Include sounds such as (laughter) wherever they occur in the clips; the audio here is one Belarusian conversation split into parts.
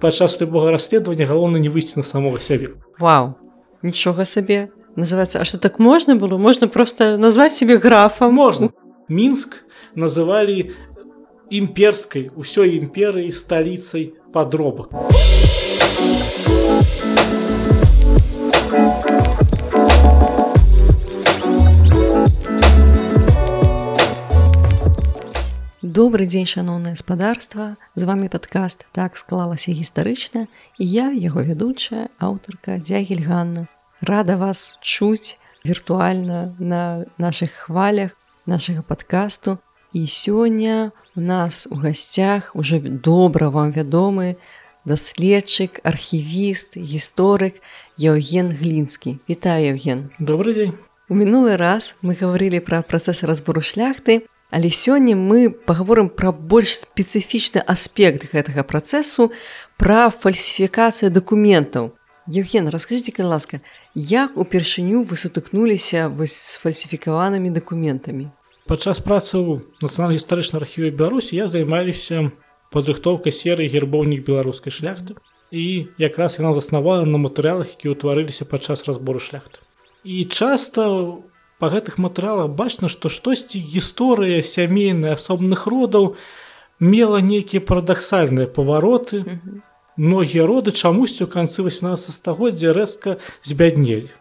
падчас любога расследавання галоўна не выйсці на самого сябе. Вау. Нічога сабе. Называется А что так можна было? Можна просто назваць себе графа можна. Мінск называлі імперскай усёй імперыі сталіцай падробак Добры дзень шаноўнае гаспадарства з вами падкаст так склалася гістарычна і я яго вядучая аўтарка дзягель Ганна. Рада вас чуць віртуальна на наших хвалях нашага падкасту. І сёння у нас у гасцях уже добра вам вядомы даследчык архівіст гісторык Яўген глінскі. Вітаю Евген добрый дзень у мінулы раз мы гаварылі пра працэс разбору шляхты Але сёння мы паговорым пра больш спецыфічны аспект гэтага працэсу пра фальсіфікацыю дакументаў. Евген, расскажите, калі ласка, як упершыню вы сутыкнуліся вось з фальсіфікаванымі дакументамі? Падчас працы ў нацыянальна-гістарычнай архіве Беларусі я займаліся падрыхтоўкай серыі гербоўнік беларускай шляхты і якраз яна заснавала на матэрыялах, які ўтварыліся падчас разбору шляхты. І часта па гэтых матэрыялах бачна што штосьці гісторыя сямейная асобных родаў мела нейкія парадаксальныя павароты. Многія роды чамусьці ў канцы 18 стагоддзя рэзка збяднелі.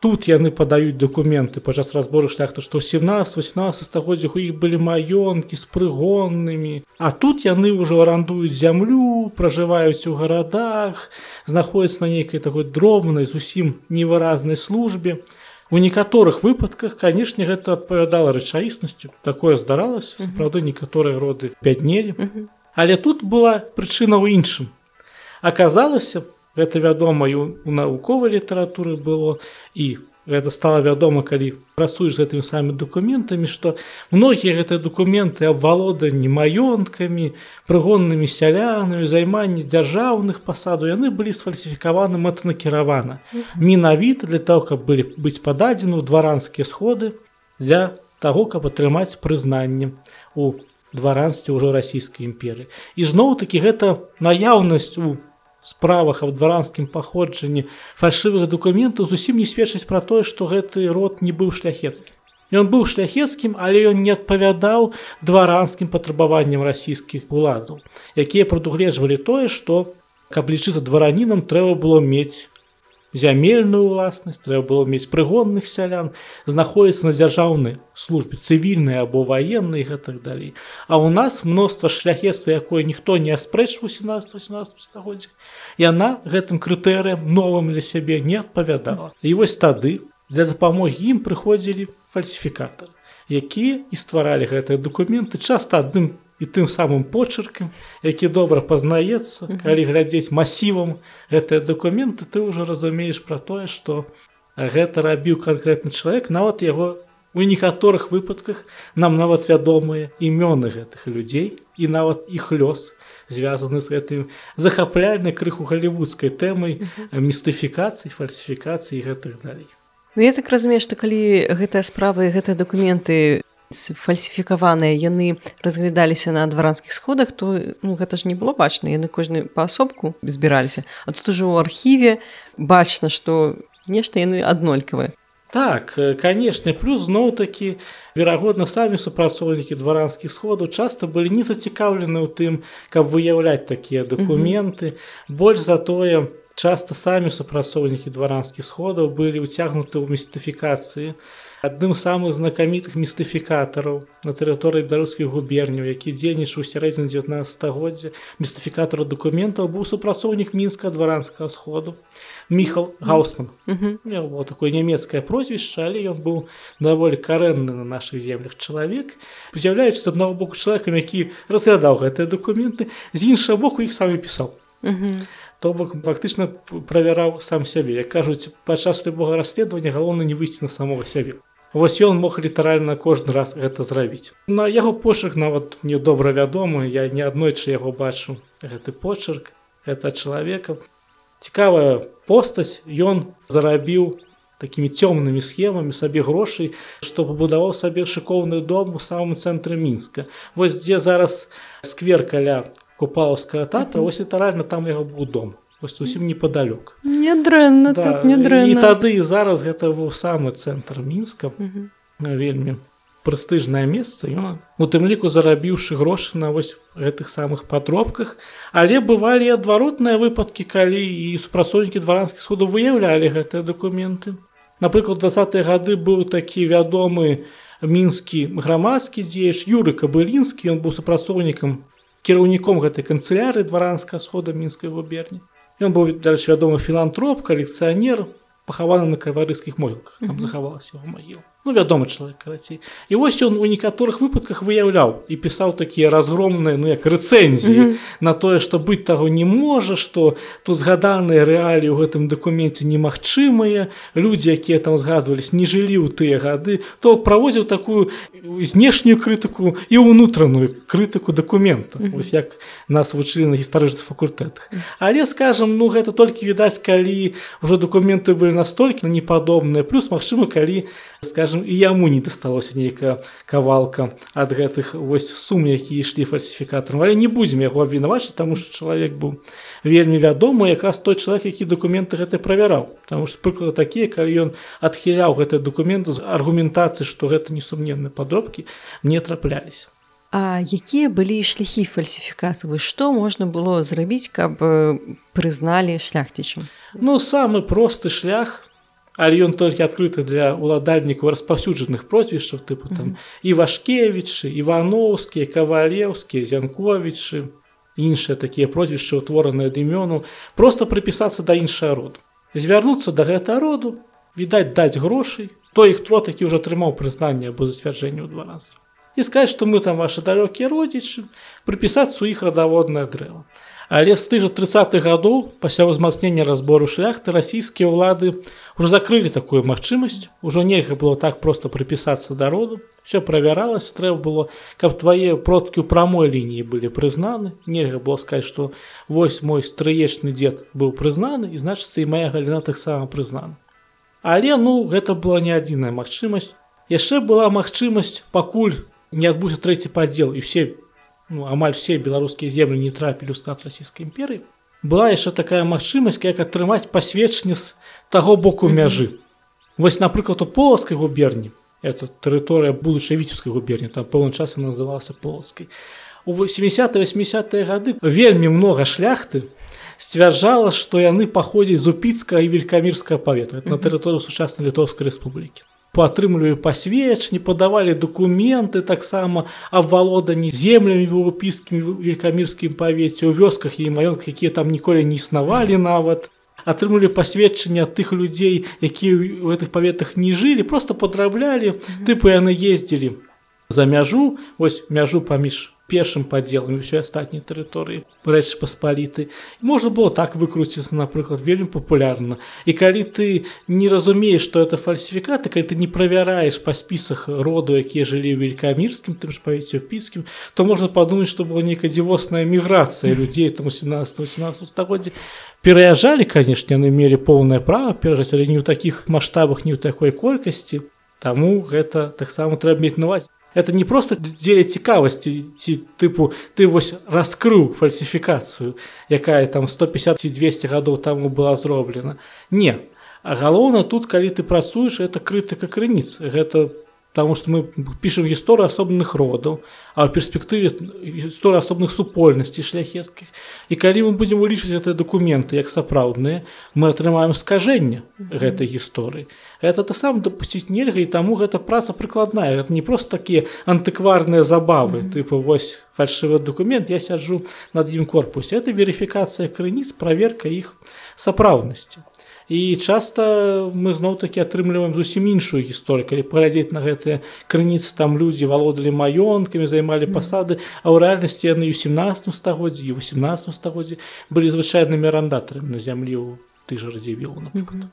Тут яны падаюць дакументы падчас разбору шляхта што ў 17-18 стагоддзях у іх былі маёнткі з прыгоннымі. А тут яны ўжо арандуюць зямлю пражываюць у гарадах знаходзяцца на нейкай такой дробнай зусім невыразнай службе. і У некаторых выпадках канешне гэта адпавядала рэчаіснасцю такое здаралася сапраўды некаторыя роды пятнелі але тут была прычына ў іншым. Аказалася гэта вядома у навуковай літаратуры было і гэта стала вядома калі працуеш з гэтымі самымі дакументамі што многія гэтыя дакументы абвалоданні маёнткамі прыгоннымі сялянамі займанні дзяржаўных пасаду яны былі сфальсіфікаваны мэтанакіравана. Менавіта для того каб былі быць пададзены ў дваранскія сходы для таго каб атрымаць прызнанне у дваранстве ўжо расійскай імперы і зноў-такі гэта наяўнасць у справах аб дваранскім паходжанні фальшывых дакументаў зусім не сведчыць пра тое што гэты род не быў шляхецкім. Ён быў шляхецкім але ён не адпавядаў дваранскім патрабаванням расійскіх уладаў якія прадугледжвалі тое што каб лічыцца дваранінам трэба было мець зямельную ўласнасць трэба было мець прыгонных сялян знаходіцца на дзяржаўнай службе цывільнай або ваеннай гэтак далей. А ў нас мноства шляхецтва якое ніхто не аспрэч 18-18 стагоддзя яна гэтым крытэрыям новым для сябе не адпавядала. І вось тады для дапамогі ім прыходзілі фальсіфікатары якія і стваралі гэтыя дакументы часта адным і тым самым почеркам які добра пазнаецца калі глядзець масівам гэтыя дакументы ты ўжо разумееш пра тое што гэта рабіў канкрэтны чалавек нават яго у некаторых выпадках нам нават вядомыя імёны гэтых людзей і нават іх лёс звязаны з гэтым захапляльнай крыху галівудскай тэмай містыфікацыі фальсіфікацыі гэтых далей. Ну, я так разумею што калі гэтыя справы гэтыя дакументы фальсіфікаваныя яны разглядаліся на дваранскіх сходах то ну, гэта ж не было бачна яны кожны паасобку збіраліся. А тут ужо ў архіве бачна што нешта яны аднолькавыя. Так канешне плюс зноў такі верагодна самі супрацоўнікі дваранскіх сходаў часта былі не зацікаўлены ў тым каб выяўляць такія дакументы. Больш за тое часта самі супрацоўнікі дваранскіх сходаў былі ўцягнуты ў містыфікацыі адным з самых знакамітых містыфікатараў на тэрыторыі беларускіх губерняў які дзейнічаў сярэдзін 19стагоддзя містыфікатару дакументаў быў супрацоўнік мінска дваранскага сходу міхал гаусман было такое нямецкае прозвішча але ён быў даволі карэнны на наших землях чалавек з'яўляючыся аднаго боку чалавекам які разглядаў гэтыя дакументы з іншага боку іх самі пісаў то бок фактычна правяраў сам сябе як кажуць падчас любога расследавання галоўна не выйсці на самого сябе Вось ён мог літаральна кожны раз гэта зрабіць. На яго почерк нават мне добра вядомы, я не аднойчы яго бачу гэты почерк это чалавека. Цікавая постаць ён зарабіў такімі цёмнымі схемамі сабе грошай, што пабудаваў сабе шыкоўны дом у самым цэнтры мінска. Вось дзе зараз сквер каля купалаўская тата ось літаральна там яго быў дом вось зусім непадалёк нядрэнна да, так нядрэнна і тады і зараз гэта быў самы цэнтр мінска. Вельмі прэстыжнае месца. Ён у тым ліку зарабіўшы грошы на вось гэтых самых падробках. Але бывалі адваротныя выпадкі калі і супрацоўнікі дваранскіх суду выяўлялі гэтыя дакументы. Напрыклад двадцатые гады быў такі вядомы мінскі грамадскі дзеяч юры кабылінскі. Ён быў супрацоўнікам кіраўніком гэтай канцыляры дваранскага схода мінскай губерні ён быў дальше вядомы філантроп калекцыянер пахаваны на каварыскіх могілках там захавалася яго магіла ну вядомы чалавек карацей і вось ён у некаторых выпадках выяўляў і пісаў такія разгромныя ну як рэцэнзіі mm -hmm. на тое што быць таго не можа што тут згаданыя рэаліі ў гэтым дакуменце немагчымыя. Людзі якія там згадвались не жылі ў тыя гады то праводзіў такую знешнюю крытыку і ўнутраную крытыку дакумента. Mm -hmm. ось як нас вучылі на гістарычных факультэтах. Але скажем ну гэта толькі відаць калі ўжо дакументы былі настолькі непадобныя плюс магчыма калі скажем скажем і яму не дасталося нейкая кавалка ад гэтых вось сум які ішлі фальсіфікатарам але не будзем яго абвінавачыць таму что чалавек быў вельмі вядомы якраз той чалавек які документы гэты правяраў потому что прыклады такія калі ён адхіляў гэтыя документы з аргументацыі што гэта несумненныя падробкі мне траплялись. А якія былі шляхі фальсіфікацыі што можна было зрабіць каб прызналі шляхцічам ну самы просты шлях але ён толькі адкрыты для ўладальнікаў распаўсюджаных прозвішчаў тыпу там і вашкевічы івановскія кавалеўскія зянковічы іншыя такія прозвішчы ўтвораныя дымёну просто прыпісацца да іншага роду. Звярнуцца да гэта роду відаць даць грошай той іх трот які ўжо атрымаў прызнанне або зацвярджэння ў дваранства і сказаць што мы там ваши далёкія родзічы прыпісацца у іх радаводнае дрэва Але з тых жа 30-х гадоў пасля ўзмацнення разбору шляхты расійскія ўлады ўжо закрылі такую магчымасць. Ужо нельга было так просто прыпісацца да роду. Все правяралася трэба было каб твае продкі ў прамой лініі былі прызнаны. Нельга было сказаць што вось мой стрыечны дзед быў прызнаны і значыцца і моя галіна таксама прызнана. Але ну гэта была не адзіная магчымасць. Яшчэ была магчымасць пакуль не адбудзе трэці падзел і все ну, амаль все беларускія землі не трапілі ў склад расійскай імперыі. Была яшчэ такая магчымасць як атрымаць пасведчні з таго боку мяжы. Вось напрыклад у полацкай губерні это тэрыторыя будучай віцебскай губерні там пэўны час называлася полацкай. У 80 80 гады вельмі много шляхты сцвярджала што яны паходзяць з упіцка і велькамірская паветра на тэрыторыю сучаснай літоўскай рэспублікі паатрымлівалі пасвечні падавалі дакументы таксама абвалодані землямі еўрапійскімі великкамірскім павеце у вёсках і маёнках якія там ніколі не існавалі нават. Атрымлівалі пасведчання тых людзей якія ў гэтых паветах не жылі просто падраблялі тыпу яны ездзілі за мяжу ось мяжу паміж першым падзелам ўсёй астатняй тэрыторыі рэчы паспаліты можна было так выкруціцца напрыклад вельмі папулярна і калі ты не разумееш што это фальсіфікаты калі ты не правяраеш па спісах роду якія жылі великкамірскім тым ж павеце піскім то можна падумаць што была нейкая дзівосная міграцыя людзей там 18 18 стагоддзя пераязджалі канешне яны мелі поўнае права перажаць але не ў такіх маштабах не ў такой колькасці Таму гэта таксама трэба мець наваць это не просто дзеля цікавасці ці тыпу ты вось раскрыў фальсіфікацыю якая там 150 ці 200 гадоў таму была зроблена не а галоўна тут калі ты працуеш это крытыка крыніц гэта Таму што мы пішам гісторыю асобных родаў, а ў перспектыве гісторыю асобных супольнасцей шляхецкіх. І калі мы будзем улічваць гэтыя дакументы як сапраўдныя, мы атрымаем скажэнне гэтай гісторыі. Гэта та сам дапусціць нельга і таму гэта праца прыкладная. Гэта не проста такія антыкварныя забавы, тыпу вось фальшывы дакумент, я сяджу над ім корпусе. Это верыфікацыя крыніц, праверка іх сапраўднасці і часта мы зноў-такі атрымліваем зусім іншую гісторыю калі паглядзець на гэтыя крыніцы там людзі валодалі маёнткамі займалі пасады а ў рэальнасці яны ў 17 стагоддзі і 18 стагоддзі былі звычайнымі арандатарамі на зямлі ў ты жа радзівілу напрыклад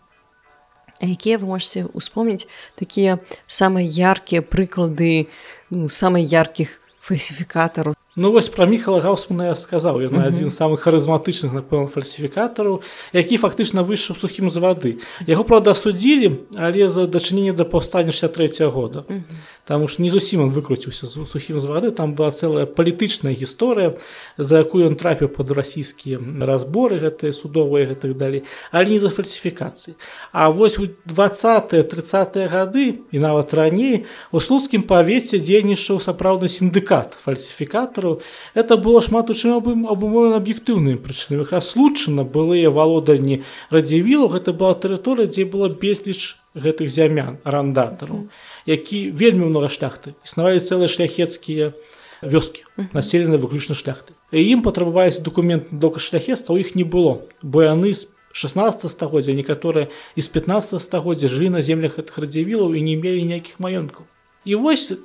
якія вы можете успомніць такія самыя яркія прыклады ну, самых яркіх фальсіфікатараў Ну вось пра міхала гаўсмана я сказаў. Ён адзін з самых харызматычных напэўна фальсіфікатараў які фактычна выйшаў сухім з вады. Яго праўда судзілі але за дачыненне да паўстання 63 года. Там уж не зусім он выкруціўся з сухім з вады. Там была цэлая палітычная гісторыя за якую ён трапіў под расійскія разборы гэтыя судовыя гэтых далей але не за фальсіфікацыі. А вось у 20 30 гады і нават раней у слуцкім павеце дзейнічаў сапраўдны сіндыкат фальсіфікатараў аўтараў это было шмат у чым абумовлена аб'ектыўнымі прычынамі якраз случана былыя валоданні радзівілу гэта была тэрыторыя дзе было безліч гэтых зямян арандатараў які вельмі многа шляхты. Існавалі цэлыя шляхецкія вёскі населены выключна шляхты і ім патрабаваліся документ дока шляхецтва у іх не было бо яны з 16 стагоддзя некаторыя з 15 стагоддзя жылі на землях гэтых радзівілаў і не мелі ніякіх маёнткаў і вось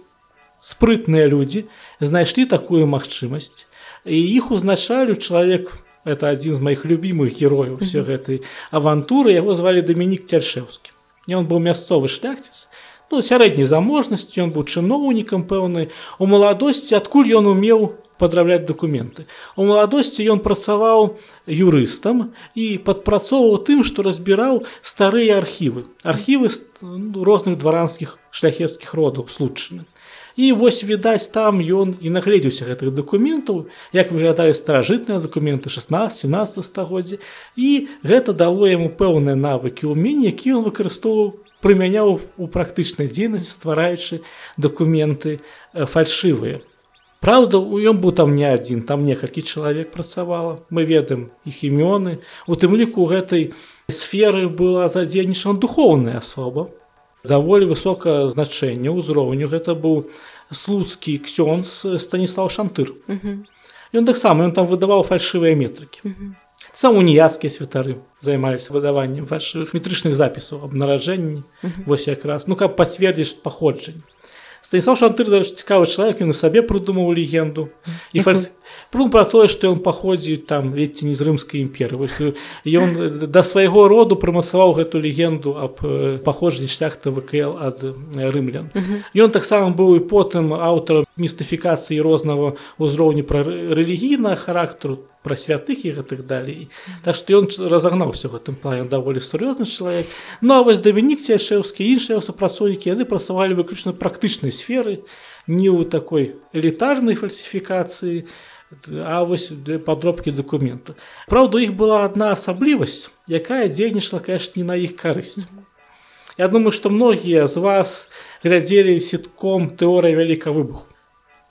спрытныя людзі знайшлі такую магчымасць і іх узначалю чалавек это адзін з моихх любімых герояў все гэтай авантуры яго звалі Дамінік цяршеўскі ён быў мясцовы шляхціц ну сярэдняй заможнасці ён быў чыноўнікам пэўны у маладосці адкуль ён умеў падрабляць дакументы? У маладосці ён працаваў юрыстам і падпрацоўваў тым што разбіраў старыя архівы. Архівы ну, розных дваранскіх шляхецкіх родаў случаны І вось відаць там ён і нагледзеўся гэтых дакументаў, як выглядалі старажытныя дакументы 16-17 стагоддзя. І гэта дало яму пэўныя навыкі ўменні, які ён выкарыстоўваў прымяняў у практычнай дзейнасці, ствараючы дакументы э, фальшывыя. Праўда, у ён быў там не адзін, там некалькі чалавек працавала. Мы ведаем іх імёны. У тым ліку гэтай сферы была задзейнічана духоўная асоба, даволі высокае значэнне ўзроўню. Гэта быў слуцкі ксёнз станіслав шантыр. Ён таксама ён там выдаваў фальшывыя метрыкі. Сам уніяцкія святары займаліся выдаваннем фальшывых метрычных запісаў аб наражэнні вось якраз. Ну каб пацвердзіць паходжанне Станіслав Шантыр цікавы чалавек ён на сабе прыдумаў легенду. І фальс... ну, пра тое што ён паходзіць там ледзьці не з рымскай імперы ён да свайго роду прымацаваў гэту легенду аб паходжанні шляхта ВКл ад рымлян. Ён таксама быў і потым аўтарам містыфікацыі рознага ўзроўню пра рэлігійнага характару пра святых і гэтых далей Так што ён разагнаўся в гэтым плане. Даволі сур'ёзны чалавек Ну а вось Дамінік цяшэўскі іншыя супрацоўнікі яны працавалі выключна практычнай сферы не ў такой элітарнай фальсіфікацыі а вось для падробкі дакумента Праўда іх была адна асаблівасць якая дзейнічала конечно не на іх карысць Я думаю што многія з вас глядзелі сетком тэорыя вяліка выбуху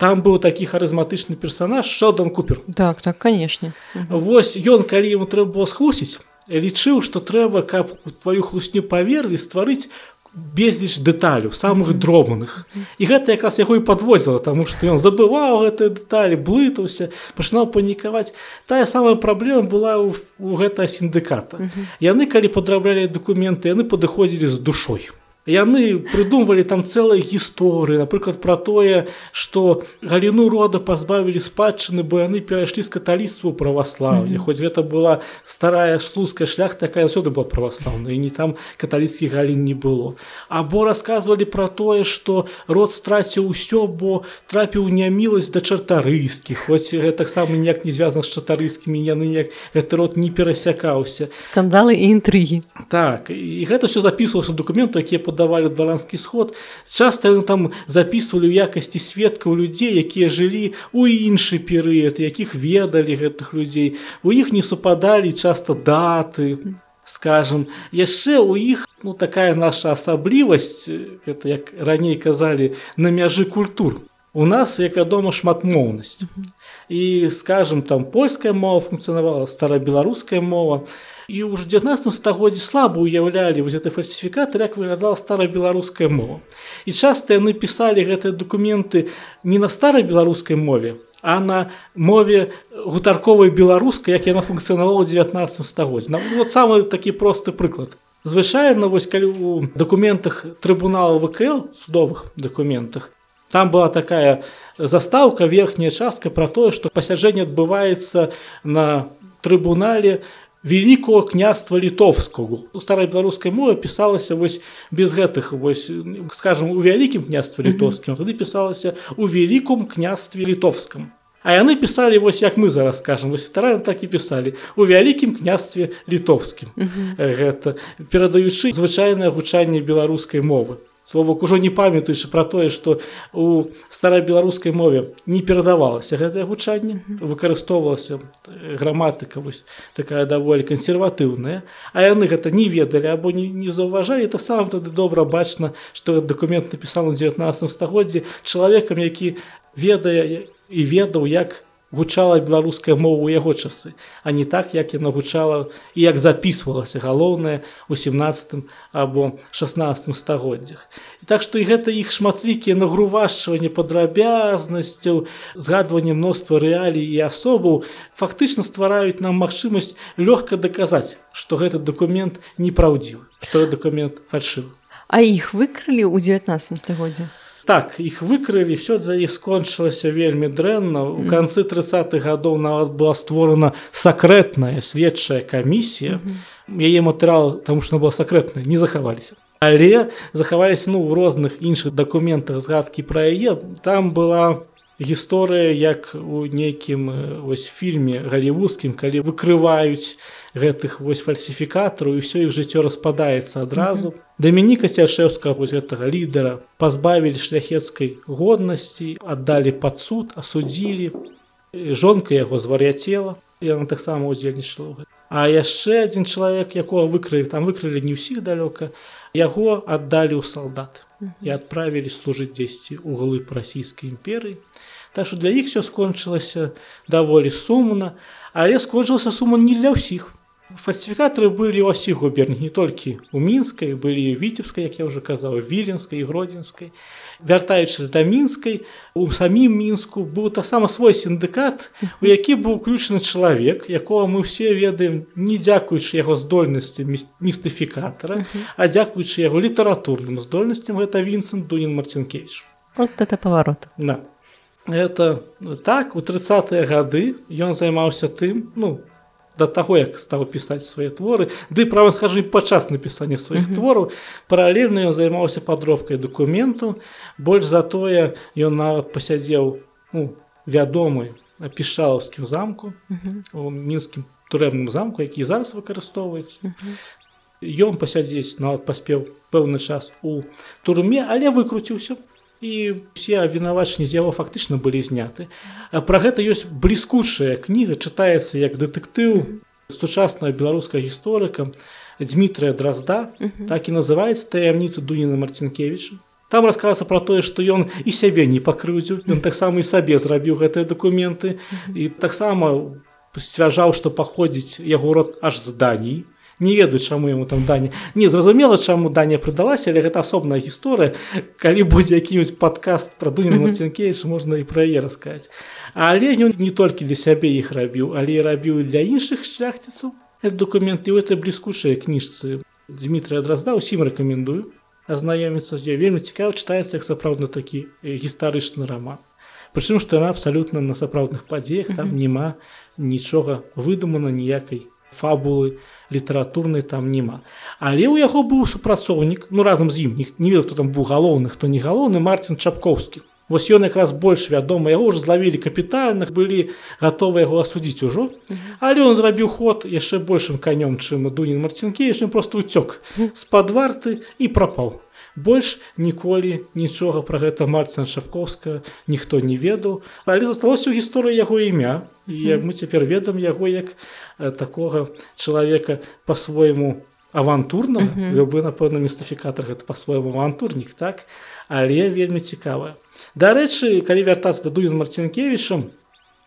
там быў такі харызматычны персонаж шодан купер. Так так конечно. Восьось ён калі ему трэба было схлусіць лічыў што трэба каб у твою хлусню паверылі стварыць безліч дэталяў самых дробных. І гэта якраз яго і подвозіла таму што ён забываў гэтыя дэталі блытаўся пачынаў панікаваць. Тая самая праблема была у, у гэтага сіндыката. Яны калі падраблялі дакументы яны падыходзілі з душой яны прыдумвалі там цэлай гісторыі напрыклад пра тое што галіну рода пазбавілі спадчыны бо яны перайшлі з каталіцтву праваслаўя mm -hmm. хоць гэта была старая слузкая шлях такая заўсёды была праваслаўная і не там каталіцкіх галін не было. Або расказвалі пра тое што род страціў усё бо трапіў няміласць да чартарыскі хоць гэтаксама ніяк не звязана з чатарыскімі яны як гэты род не перасякаўся скандалы і інтрыгі так і гэта все записывалася документу якія по падавалі дваранскі сход. Часта там записывалі ў якасці сведкаў людзей якія жылі у іншы перыяд якіх ведалі гэтых людзей. У іх не супадалі часто даты скажем яшчэ у іх ну такая наша асаблівасць это як раней казалі на мяжы культур. У нас як вядома шматмоўнасць. І скажем там польская мова функцыянавала старабеларуская мова і ўж 19 стагоддзі слаба ўяўлялі вось гэты фальсіфікат як выглядала старая беларуская мова. І часта яны пісалі гэтыя дакументы не на старай беларускай мове а на мове гутарковай беларускай як яна функцыянавала 19 стагоддзя вот самы такі просты прыклад звычайна вось калі у дакументах трыбунала вКл судовых дакументах там была такая застаўка верхняя частка пра тое што пасяджэнне адбываецца на трыбунале великого княства літовского у старой беларускай мове пісалася вось без гэтых вось скажем у вялікім княстве літовскім тады пісалася у великом княстве літовском А яны пісалі вось як мы зараз скажем вось літаральна так і пісалі у вялікім княстве літовскім гэта перадаючы звычайнае гучанне беларускай мовы бок ужо не памятаючы пра тое што у старай беларускай мове не перадавалася гэтае гучанне выкарыстоўвалася граматыка вось такая даволі кансерватыўная а яны гэта не ведалі або не, не заўважалі. То сам тады добра бачна што дакумент напісаны ў 19 стагоддзі чалавекам які ведае і ведаў як гучала беларуская мова ў яго часы а не так як яна гучала і як записывалася галоўнае у 17 або 16 стагоддзях. І так што і гэта іх шматлікія нагрувашчванне падрабязнасцяў згадванне мноства рэалій і асобаў фактычна ствараюць нам магчымасць лёгка даказаць што гэты дакумент непраўдзівы што дакумент фальшыў А іх выкрылі ў 19 стагоддзя так іх выкрылі все для іх скончылася вельмі дрэнна. У канцы 30-х гадоў нават была створана сакрэтная следчая камісія яе матэрыял там што была сакрэтная не захаваліся але захаваліся ну у розных іншых дакументах згадкі пра яе там была гісторыя як у нейкім вось фільме галівудскім калі выкрываюць гэтых вось фальсіфікатараў і ўсё іх жыццё распадаецца адразу. Mm -hmm. Дамініка цяшэўскага вось гэтага лідара пазбавілі шляхецкай годнасці аддалі пад суд асудзілі жонка яго звар'яцела яна таксама удзельнічала А яшчэ адзін чалавек якога выкрылі там выкрылі не ўсіх далёка яго аддалі ў салдат. І адправілі служыць дзесьці ў глыб расійскай імперыі. Так што для іх все скончылася даволі сумна але скончылася сума не для ўсіх фальсіфікатары былі ў асіх губернях не толькі у мінскай былі віцебскай як я уже казаў віленскай і гродзенскай вяртаючыся да мінскай у самім мінску быў таксама свой сіндыкат у які быў уключаны чалавек якого мы все ведаем не дзякуючы яго здольнасці містыфікатара а дзякуючы яго літаратурным здольнасцям гэта вінцент дунін марцінкевич вот это паварот на это так у тридцатые гады ён займаўся тым ну да таго як стаў пісаць свае творы ды права скажу падчас напісання сваіх mm -hmm. твораў паралельна ён займаўся падробкай дакументу больш затое ён нават пасядзеў ну, вядомы пішалаўскім замку mm -hmm. у мінскім турэбным замку які зараз выкарыстоўваецца mm -hmm. ён пасядзець нават паспеў пэўны час у турме але выкруціўся і все вінавачні з яго фактычна былі зняты. Пра гэта ёсць бліскучая кніга чытаецца як дэтэктыў сучаснага беларускага гісторыка Дмітрия дразда так і называется таямніца дуніна марцінкевича там расказацца пра тое што ён і сябе не пакрыўдзіў ён таксама і сабе зрабіў гэтыя дакументы. І таксама сцвярджаў што паходзіць яго род аж зданій не ведаю чаму яму там дані не зразумела чаму даня прыдалася але гэта асобная гісторыя. Калі будзе які-нибудь падкаст пра дуніна марцінкевич можна і пра яе расказаць. Але ён не толькі для сябе іх рабіў але рабіў для іншых шляхціцаў. Документы ў этой бліскучай кніжцы Дмітрия дразда усім рэкамендую азнаёміцца з ёй. Вельмі цікава чытаецца як сапраўдна такі гістарычны раман. Прычым што яна абсалютна на сапраўдных падзеях там няма нічога выдумана ніякай фабулы літаратурнай там няма. Але ў яго быў супрацоўнік ну разам з ім не ведаю хто там быў галоўны хто не галоўны марцін чапковскі. Вось ён якраз больш вядома яго ўжо злавілі капітальных былі гатовы яго асудзіць ужо. Але он зрабіў ход яшчэ большым канём чым дунін марцінкевич просто уцёк з-пад варты і прапаў. Больш ніколі нічога пра гэта марцина шапковска ніхто не ведаў. Але засталося ў гісторыі яго імя і мы цяпер ведам яго як такога чалавека по-свойму авантурна любы напэўна містыфікатор гэта па-свойму авантурнік так? Але вельмі цікавая дарэчы калі вяртацца да дуін марцінкевічам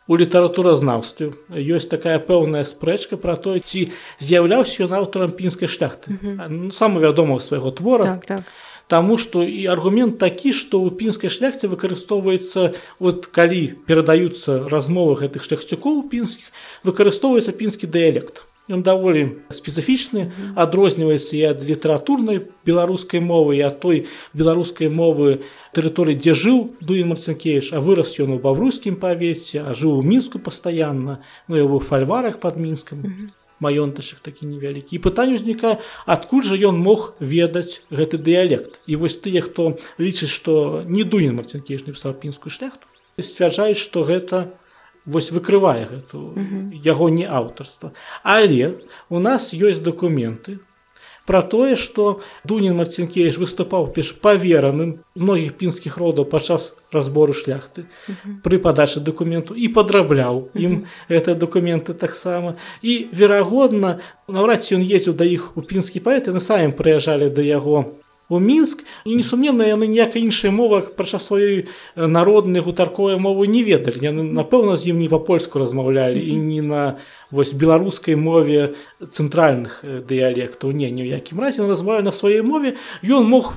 у літаратуразнаўстве ёсць такая пэўная спрэчка пра тое ці з'яўляўся ён аўтарам пінскай шляхты. Ну, самы вядомага свайго твора. Так, так. Таму што і аргумент такі, што ў пінскай шляхце выкарыстоўваецца от калі перадаюцца размовы гэтых шляхцюкоў пінскіх, выкарыстоўваецца пінскі дыялект. Ён даволі спецыфічны, адрозніваецца і ад літаратурнай беларускай мовы і ад той беларускай мовы тэрыторыі, дзе жыў Дуін Марцінкевіч, а вырас ён у баврускім павеце, а жыў у мінску пастаянна, ну я быў фальварах пад мінскам. Mm -hmm маёнтачых такі невялікі. І пытанне ўзнікае адкуль жа ён мог ведаць гэты дыялект. І вось тыя хто лічыць што не дуін марцінкеш напісаў пінскую шляхту сцвярджаюць што гэта вось выкрывае гэту яго не аўтарства але у нас ёсць документы про тое что дунін марцінкевич выступаў пеш павераным многіх пінскіх родаў падчас разбору шляхты при падачы документу і падрабляў ім это документы таксама і верагодна наўрад ці ён ездзіў да іх у пінскі паэты на самім прыязджалі да яго у мінск. І несумненна яны ніякай іншай мова падчас сваёй народнай гутарковай мовы не ведалі. Яны напэўна з ім не па-польску размаўлялі і не на вось беларускай мове цэнтральных дыялектаў. Не ні ў якім разе. Размаўляю на сваёй мове. Ён мог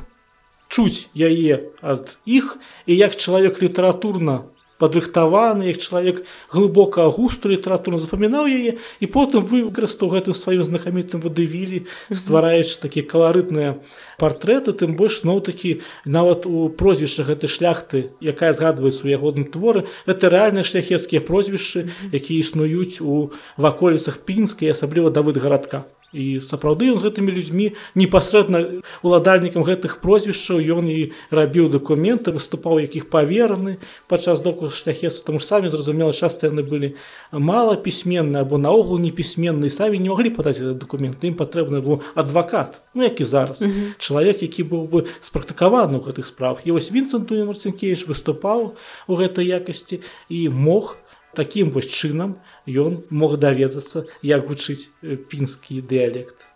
чуць яе ад іх. І як чалавек літаратурна падрыхтаваны як чалавек глыбока густу літаратуру запамінаў яе і потым выкарыстаў гэтым сваім знакамітым вадывілі ствараючы такія каларытныя партрэты тым больш зноў-такі нават у прозвішча гэтай шляхты якая згадваецца у ягодным творы это рэальныя шляхецкія прозвішчы якія існуюць у ваколіцах пінскай асабліва давыд гарадка і сапраўды ён з гэтымі людзьмі непасрэдна уладальнікам гэтых прозвішчаў ён і рабіў дакументы выступаў якіх павераны падчас доку шляхетства там самі зразумела часта яны былі мала пісьменныя або наогул непісьменныя самі не маглі падаць дакументы ім патрэбны быў адвакат ну як і зараз. Mm -hmm. чалавек які быў бы спрактыкаваны ў гэтых справах. І вось вінценту марцінкевич выступаў у гэтай якасці і мог у такім вось чынам ён мог даведацца як гучыць пінскі дыялект.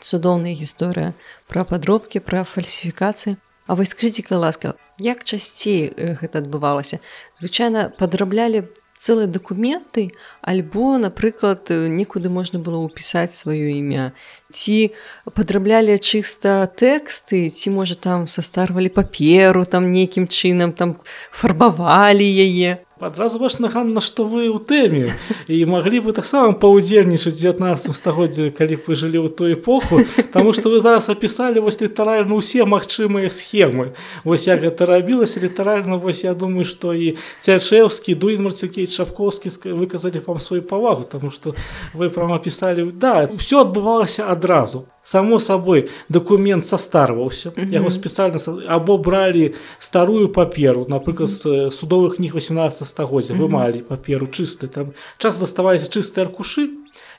Цудоўная гісторыя пра падробкі пра фальсіфікацыі. А вось скажитеце ласка як часцей гэта адбывалася? Звычайна падраблялі цэлыя дакументы альбо напрыклад некуды можна было ўпісаць сваё імя? Ці падраблялі чыста тэксты ці можа там састарвалі паперу там нейкім чынам там фарбавалі яе адразу ваш наганна што вы ў тэме. І маглі бы таксама паўдзельнічаць 19 стагоддзя калі б вы жылі ў ту эпоху Таму што вы зараз апісалі вось літаральна ўсе магчымыя схемы. Вось як гэта рабілася літаральна вось я думаю што і цячэўскі дуін марцюкей чапковскі выказалі вам сваю павагу Таму што вы прама пісалі да ўсё адбывалася адразу само сабой документ састарваўся mm -hmm. яго спецыяльна або бралі старую паперу напрыклад mm -hmm. судовых кніг 18 стагоддзя mm -hmm. вымалі паперу чысты там час заставаліся чыстыя аркушы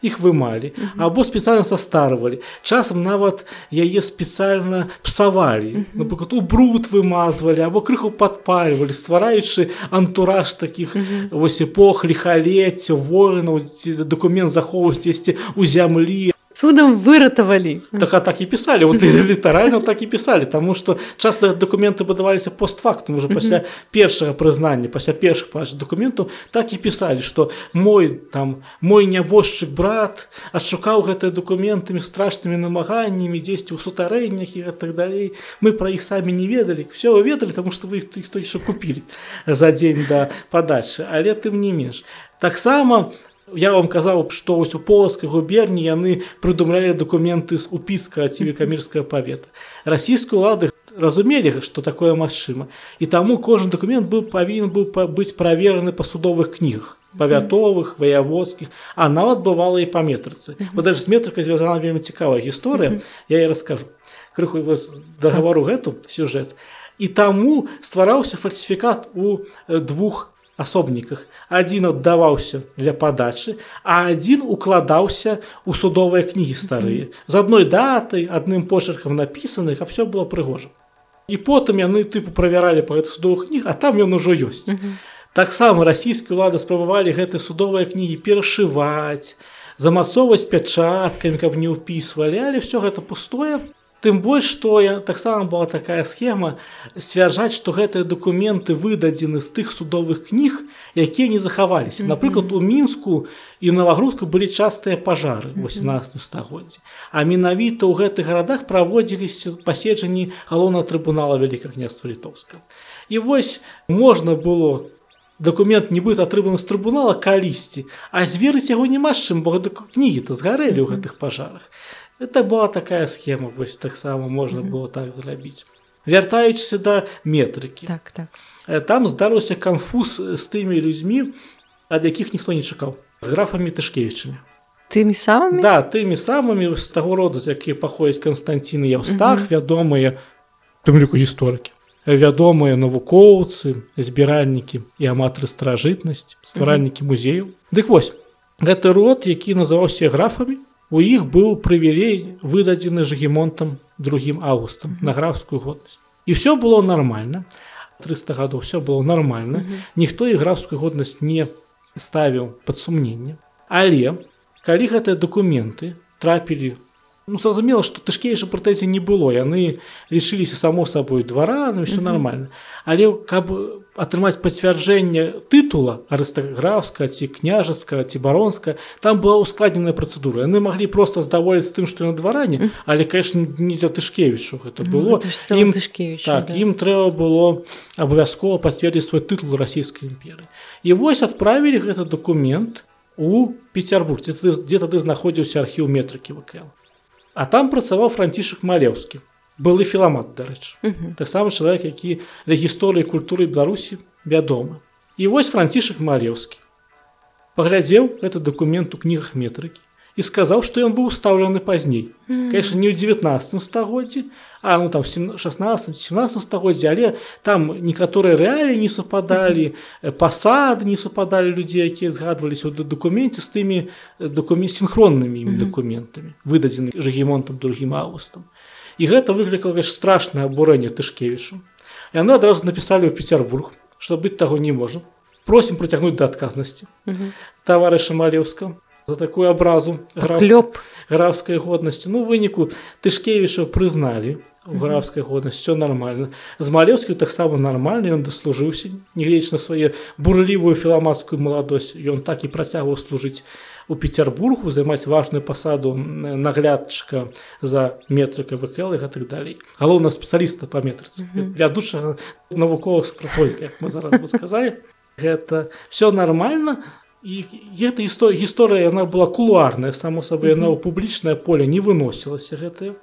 іх вымалі mm -hmm. або спецыяльна састарвалі часам нават яе спецыяльна псавалі mm -hmm. напрыклад у бруд вымазвалі або крыху падпальвалі ствараючы антураж таких mm -hmm. вось эпох лихалецця воінаў документ захоўваць есці у зямлі цудам выратавалі так а так і пісалі вот (laughs) літаральна так і пісалі тому что часто документы будаваліся постфактум уже пасля першага прызнання пасля першых паш документу так і пісалі что мой там мой нябожчык брат адшукаў гэтыя документамі страшнымі намаганнямі дзесьці ў сутарэннях і так далей мы пра іх самі не ведалі все вы ведалі тому что вы хто яшчэ купілі за дзень да падачы але тым не менш таксама Я вам казаў, што вось у полацкай губерні яны прыдумлялі дакументы з упіска ці (laughs) векамірская павета. Расійскую лады разумелі, што такое магчыма. І таму кожны дакумент быў павінен быў быць правераны па судовых кнігах павятовых, ваяводскіх, а нават бывала і па метрыцы. Вот даже з метрыкай звязана вельмі цікавая гісторыя, я і раскажу. Крыху дагавару гэту сюжэт. І таму ствараўся фальсіфікат у двух асобніках. Адзін аддаваўся для падачы а адзін укладаўся у судовыя кнігі старыя. З адной датай адным почеркам напісаных а все было прыгожа. І потым яны тыпу правяралі па гэтых судовых кніг а там ён ужо ёсць. Таксама расійскія ўлады спрабавалі гэты судовыя кнігі перашываць замацоўваць пячаткамі каб не ўпісвалі але все гэта пустое Тым больш што я таксама была такая схема сцвярджаць, што гэтыя дакументы выдадзены з тых судовых кніг, якія не захаваліся. Напрыклад, у мінску і навагрузку былі частыя пажары 18 стагоддзя. А менавіта ў гэтых гарадах праводзіліся паседжанні галоўнага трыбунала вялікага княства літоўска. І вось можна было дакумент нібыта атрыманы з трыбунала калісьці, а зверыць яго няма з чым, бо кнігі то згарэлі ў гэтых пажарах. Это была такая схема вось таксама можна было так зрабіць вяртаючыся да метрыкі так, так. Э, там здарыўся канфуз з тымі людзьмі ад якіх ніхто не чакаў з графамі тышкевічамі тымі самымі да тымі самымі з таго роду з якія паходзяць Константины Яўстах вядомыя тым ліку гісторыкі вядомыя навукоўцы збіральнікі і аматары старажытнасць стваральнікі музеяў дык вось гэты род які называўся графамі у іх быў прывілей выдадзены жагемонтам другім августам на графскую годнасць. І все было нормально 300 гадоў все было нормально ніхто і графскую годнасць не ставіў пад сумненне. Але калі гэтыя дакументы трапілі ну, зразумела што тышкейша прэтэнзій не было яны лічыліся само сабой дваранам все нормально. Але каб атрымаць пацвярджэнне тытула арыстаграфска ці княжаска ці баронска там была ускладненая працэдура яны маглі просто здаволіць тым што на дваране але конечно не для тышкевічу гэта было ну, ім тышкевич так да. ім трэба было абавязкова пацвердзіць свой тытул расійскай імперы і вось адправілі гэты документ у петербург дзе тады знаходзіўся архіў метрыкі вКл А там працаваў францішак малеўскі былы філамат дарэчы. Так самы чалавек які для гісторыі культуры беларусі вядомы. І вось францішак малеўскі паглядзеў этот документ у кнігах метрыкі і сказаў што ён быў устаўлены пазней конечно не ў 19 стагоддзі а ну там 16 17 стагоддзя але там некаторыя рэалі не супадалі пасады не супадалі людзей якія згадваліся ў дакуменце з тымі дакумент синхроннымі дакументамі выдадзены жагемонтам другім августам і гэта выклікала страшнае абурэнне тышкевічу яны адразу напісалі ў петербург што быць таго не можа просім прыцягнуць да адказнасці таварыша малеўска за такую абразу графлёп графской годнасці ну выніку тышкевіча прызналі графской годнасць все нормально. З малеўскі таксама нормально ён даслужыўся негледзяч на свае бурлівую філаматскую маладосць ён так і працягваў служыць у петербургу займаць важную пасаду наглядчыка за метрыка вКл і гэтых далей галоўна спецыяліста па метрыцы вядучага навуковых спрацой як мы зараз сказалі гэта все нормально. а і гэта гісторыя гісторыя яна была кулуарная само сабой яна ў публічнае поле не выносілася гэтая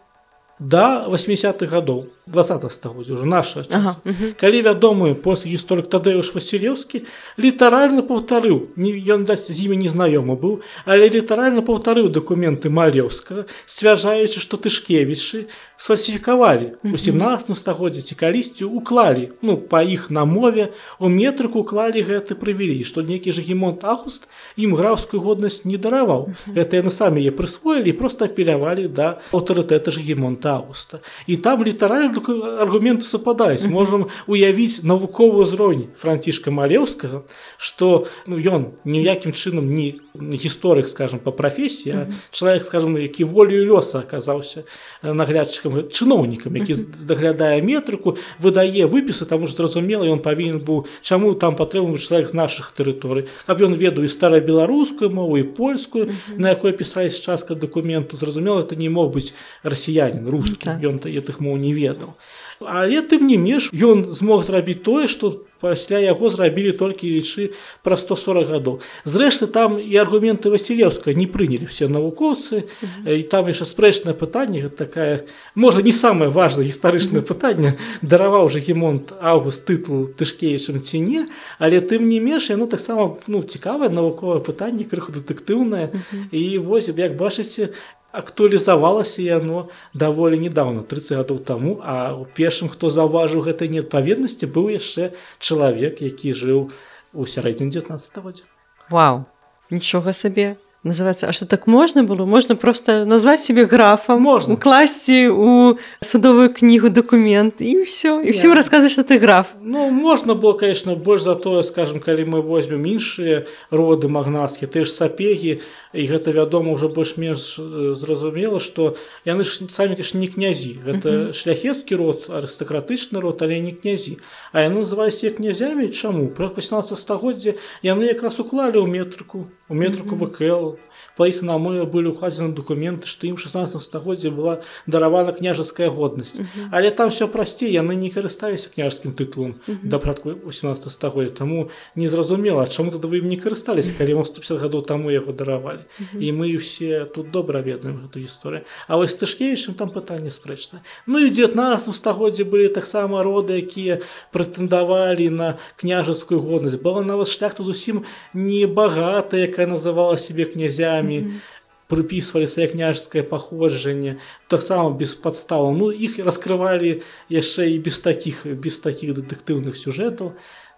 да 80-х гадоў 20 стагоддзя уже наша ага. калі вядомы после гісторык тадэуш васілеўскі літаральна паўтарыў не ён даць з імі незнаёмы быў але літаральна паўтарыў дакументы малеўскага сцвярджаючы што тышкевічы сфальсіфікавалі у 17 стагоддзя ці калісьці уклалі ну па іх на мове у метрыку уклалі гэты прывілей што нейкі жагемонт агуст ім графскую годнасць не дараваў гэта яны самі е прысвоілі просто апелявалі да аўтарытэта жагемонта августа і там літаральна аргументы супадаюць можам уявіць навуковы ўзровень францішка малеўскага что ну, ён ніякім чынам не гісторык скажем по прафесіі чалавек скажем які волею лёса аказаўся наглядчыкам чыноўнікам які даглядае метрыку выдае выпісы таму ж зразумела ён павінен быў чаму там патрэбны чалавек з наших тэрыторый. Каб ён ведаў і старабеларускую мову і польскую на якой пісаць частка дакументу зразумела это не мог быць расіянин рускі. Ён то тых моў не ведаў. Але тым не менш ён змог зрабіць тое што пасля яго зрабілі толькі лічы пра 140 гадоў. Зрэшты там і аргументы васілеўска не прынялі все навукоўцы. І там яшчэ спрэчнае пытанне такая можа не самае важное гістарычнае пытанне дараваў жагемонт август тытул тышкеечым ці не але тым не менш яно таксама ну цікавае навуковае пытанне крыху дэтэктыўнае. І вось як бачыце актуалізавалася яно даволі недавно 30 гадоў таму а у першым хто заўважыў гэтай неадпаведнасці быў яшчэ чалавек які жыў у сярэдзіне 19 годзе. Вау нічога сабе называется А что так можна было? Можна просто назваць себе графа можна класці у судовую кнігу документ і все і всім расказваць что ты граф. Ну можна было конечно больш за тое скажем калі мы возьмем іншыя роды магнацкі ты ж сапегі і гэта вядома ўжо больш-менш зразумела што яны ж самі конечно не князі. Гэта шляхецкі род арыстакратычны род але не князі. А яны называюся князямі. Чаму? Про 18 стагоддзя яны якраз уклалі ў метрыку у метрыку вКл. Па іх на мове былі укладзены документы што ім 16 стагоддзя была даравана княжаская годнасць uh -huh. але там все прасцей яны не карысталіся княжскім тытулам uh -huh. да прадку 18 стагоддзя таму незразумела чаму тады вы ім не карысталіся калі 150 гадоў таму яго даравалі uh -huh. і мы усе тут добра ведаем эту гісторыю А вось тышкевічым там пытанне спрэчна Ну і 19 стагоддзе былі таксама роды якія прэтэндавалі на княжаскую годнасць была нават шляхта зусім не багатая якая называла себе князямі mm -hmm. прыпісваліся княжскае паходжанне таксама без падстаў ну іх раскрывалі яшчэ і без такіх без такіх дэтэктыўных сюжэтаў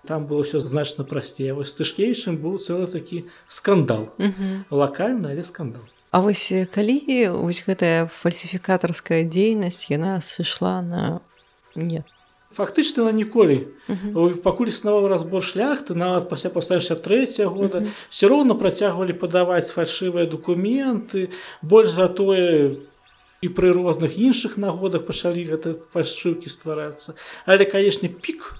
там было все значна прасцей вось тышкейчым быў цэлы такі скандал. Лакальна але скандал? А вось калі вось гэтая фальсіфікатарская дзейнасць яна сышла на нет фактычна на ніколі. Пакуль існаваў разбор шляхты нават пасля паставіся трэця года все роўна працягвалі падаваць фальшывыя документы больш за тое і пры розных іншых нагодах пачалі гэта фальшыўкі стварацца. Але канешне пік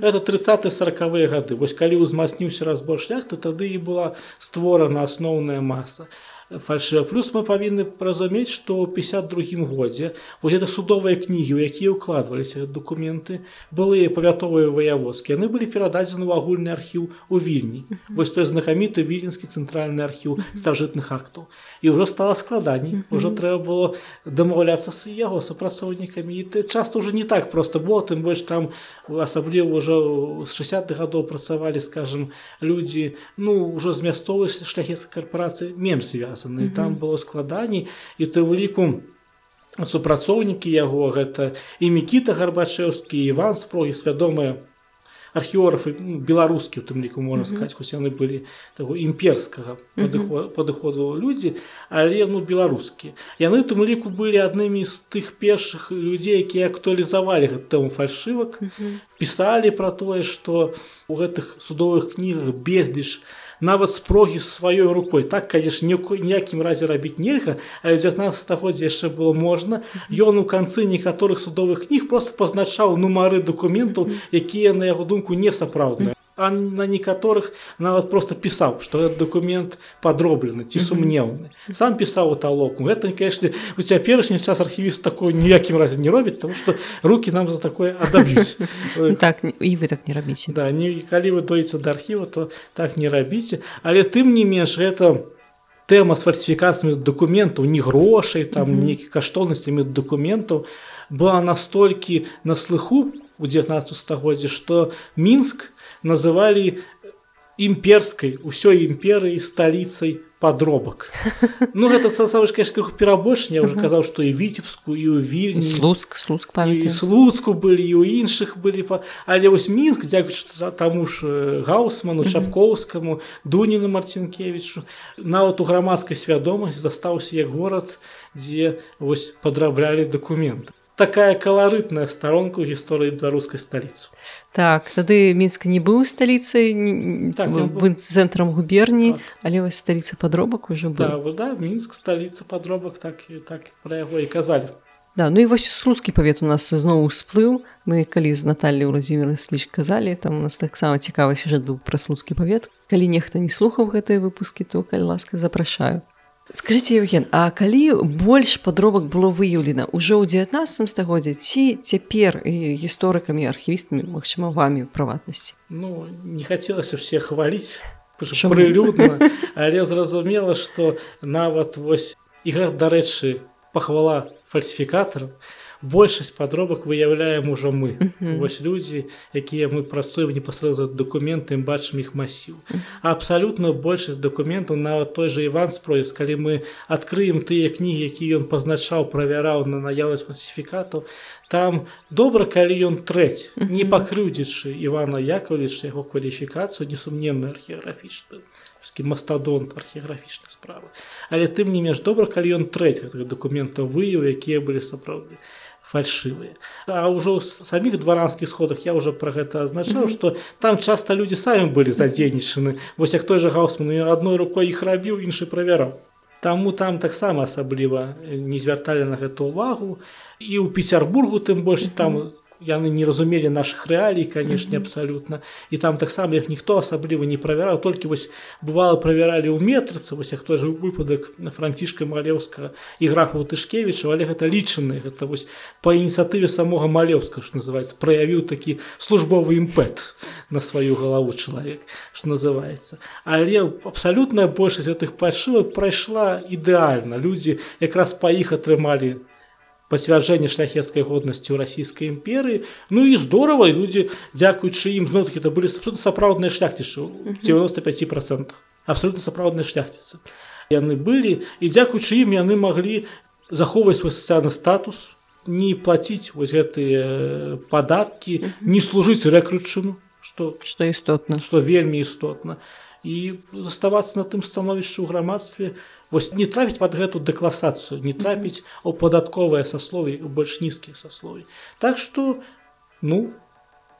это 30 сороквыя гады. Вось калі ўзмацніўся разбор шляхты тады і была створана асноўная маса фальшыва плюс мы павінны разумець што ў 52 годзе вось гэта судовыя кнігі у якія ўкладваліся документы былыя павятовыя ваяводскі яны былі перададзены ў агульны архіў у вільні вось той знакаміты віленскі цэнтральны архіў старажытных актаў і ўжо стала складаней ужо трэба было дамаўляцца з яго супрацоўнікамі і ты часто уже не так просто было тым больш там асабліва ўжо з 60-х гадоў працавалі скажем людзі ну ўжо з мясцовай шляхецкай карпорацыі менш звязаны звязаны mm -hmm. там было складаней і ты ў ліку супрацоўнікі яго гэта і мікіта гарбачэўскі іван спрогі свядомыя археографы ну, беларускі у тым ліку можна сказать хоць яны былі таго імперскага падыходу людзі але ну беларускі яны тым ліку былі аднымі з тых першых людзей якія актуалізавалі гэтаму фальшывак пісалі пра тое што у гэтых судовых кнігах бездзіш нават спрогі сваёй рукой. Так конечно ніякім разе рабіць нельга але 19 стагоддзя яшчэ было можна ён у канцы некаторых судовых кніг просто пазначаў нумары документаў якія на яго думку не сапраўдныя а на некаторых нават просто пісаў что этот документ подроблены ці сумнеўны сам пісаў талоку гэта конечно у цяперашні час архівіст такой ніякім разе не робіць тому что руки нам за такое адаб'юць (laughs) так і вы так не рабіце да не калі вы доіце да архіва то так не рабіце але тым не менш это тэма з фальсіфікацыямі документаў не грошай там нейкі каштоўнасцямі документаў была настолькі на слыху у 19 стагоддзе что мінск у называлі імперскай усёй імперыі сталіцай подробак (laughs) Ну гэта конечно перабольшня уже казаў што і віцебску і ў вільні слуцк слуцк слуцку былі і у іншых былі па але вось мінск дзякуючы таму ж э, гаусману чапкоўскаму дуніну марцінкевічу нават у грамадскай свядомасць застаўся як горад дзе вось падраблялі дакументы такая каларытная старонка ў гісторыі беларускай сталіцы. Так тады мінск не быў сталіцай так, цэнтрам губерні, так. але вось сталіца падробак уже да, да, мінск сталіца падробак так і так пра яго і казалі. Да, ну і вось слуцкі павет у нас зноў усплыў мы калі з Наталлі ўразімеры сліч казалі там у нас таксама цікавы сюжэт быў пра слуцкі павет калі нехта не слухаў гэтыя выпускі то калі ласка запрашаю скажите евген а калі больш падробак было выяўлена ўжо ў 19 стагоддзе ці цяпер гісторыкамі архівістамі магчыма вамі ў прыватнасці? Ну не хацелася все хваліць прылюдна але зразумела что нават вось і дарэчы пахвала фальсіфікатарам большасць падробак выяўляем ужо мы mm -hmm. вось людзі якія мы працуем непасрэдна дакументы бачым іх масіў mm -hmm. абсалютна большасць дакументаў нават той же іван спроес калі мы адкрыем тыя кнігі які ён пазначаў правяраў на наяўнасць фальсіфікатаў там добра калі ён трэць mm -hmm. не пакрыўдзячы івана яковлевич яго кваліфікацыю несумненную археаграфічную мастадонт археаграфічнай справы але тым не менш добра калі ён трэць гэтых дакументаў выяў якія былі сапраўды фальшывыя а ўжо ў саміх дваранскіх сходах я уже про гэта азначаў что mm -hmm. там часто люди самі былі задзейнічаны вось як той же гаусман адной рукой іх рабіў іншы правяраў Таму там таксама асабліва не звярталі на гэту увагу. І ў петербургу тым больш там mm -hmm яны не разумелі наших рэалій канешне абсалютна і там таксама іх ніхто асабліва не правяраў толькі вось бывало правяралі ў метрыцы вось як той же выпадак на францішка малеўскага і графу тышкевіча але гэта лічаны гэта вось па ініцыятыве самога малеўска что называется праявіў такі службовы імпэт на сваю галаву чалавек что называется. Але абсалютная большасць гэтых пашывак прайшла ідэальна людзі якраз па іх атрымалі на пацвярджэнне шляхецкай годнасці ў расійскай імперыі Ну і здорово людзі дзякуючы ім зноў таки это былі сапраўдныя шляхцішы 95 процентах абсолютно сапраўдныя шляхціцы яны былі і дзякуючы ім яны маглі захоўваць свой сацыяльны статус не плаціць вось гэтыя падаткі не служыць рэкрутчыну что что істотна что вельмі істотна і заставацца на тым становішчы ў грамадстве. Вось не трапіць под гэту дэкласацыю не трапіць у падатковыя саслові у больш нізкія саслові. Так что ну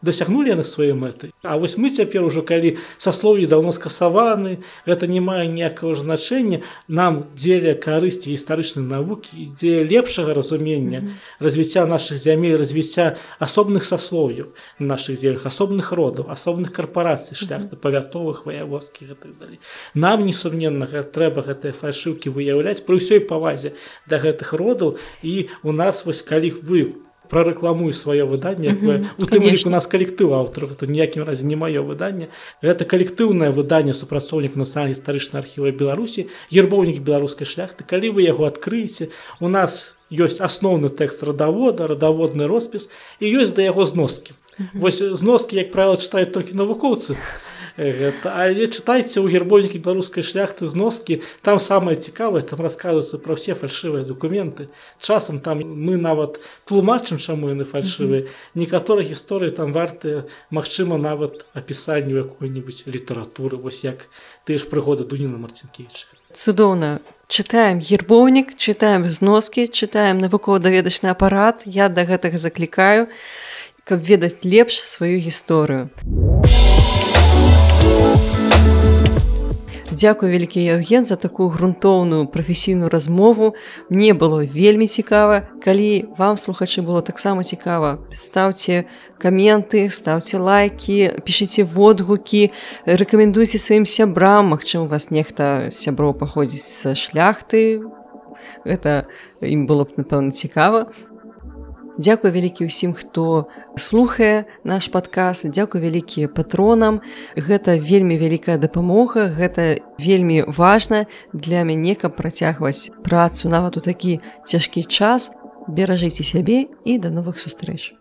дасягнули яны свае мэты А вось мы цяпер ужо калі саслові давно скасаваны гэта не мае ніякага значэння нам дзеля карысці гістарычнай навукі ідзе лепшага разумення mm -hmm. развіцця наших зямель развіцця асобных саслоўяў наших землях асобных родаў асобных карпорацый шляхты павятовых ваяводскіх так далей. Нам несумненна трэба гэтыя фальшыўкі выяўляць пры ўсёй павазе да гэтых родаў. І у нас вось калі вы у прарэкламую сваё выданне у тым ліку нас калектыў аўтараў то ніякім разе не маё выданне гэта калектыўнае выданне супрацоўнік нацыянальна гістарычна архіва беларусі гербоўнік беларускай шляхты калі вы яго адкрыеце у нас ёсць асноўны тэкст радавода радаводны роспіс і ёсць да яго зноскі вось зноскі як правіла чытаюць толькі навукоўцы гэта але чытайце ў гербонікі беларускай шляхты зноскі там самае цікавае там расказваюцца пра ўсе фальшывыя документы часам там мы нават тлумачым чаму яны фальшывыя. Некаторыя гісторыі там вартыя Мачыма нават апісанню якой-нибудь літаратуры. Вось як ты ж прыгода дуніна марцінкевич цудоўна. Чытаем гербоўнік чытаем зноскі чытаем навукова-даведачны апарат. Я да гэтага заклікаю каб ведаць лепш сваю гісторыю Дзякуй вялікі Евген за такую грунтоўную прафесійную размову. Мне было вельмі цікава. Калі вам слухачы было таксама цікава, стаўце каменты, стаўце лайки, пішыце водгукі, рэкамендуйце сваім сябрам, Магчым, вас нехта сяброў паходзіць са шляхты. Гэта ім было б напэўна цікава. Дзякуй вялікі ўсім, хто слухае наш падказ, дзякуй вялікія патронам. Гэта вельмі вялікая дапамога, гэта вельмі важна для мяне, каб працягваць працу нават у такі цяжкі час. Беражыце сябе і да новых сустрэч.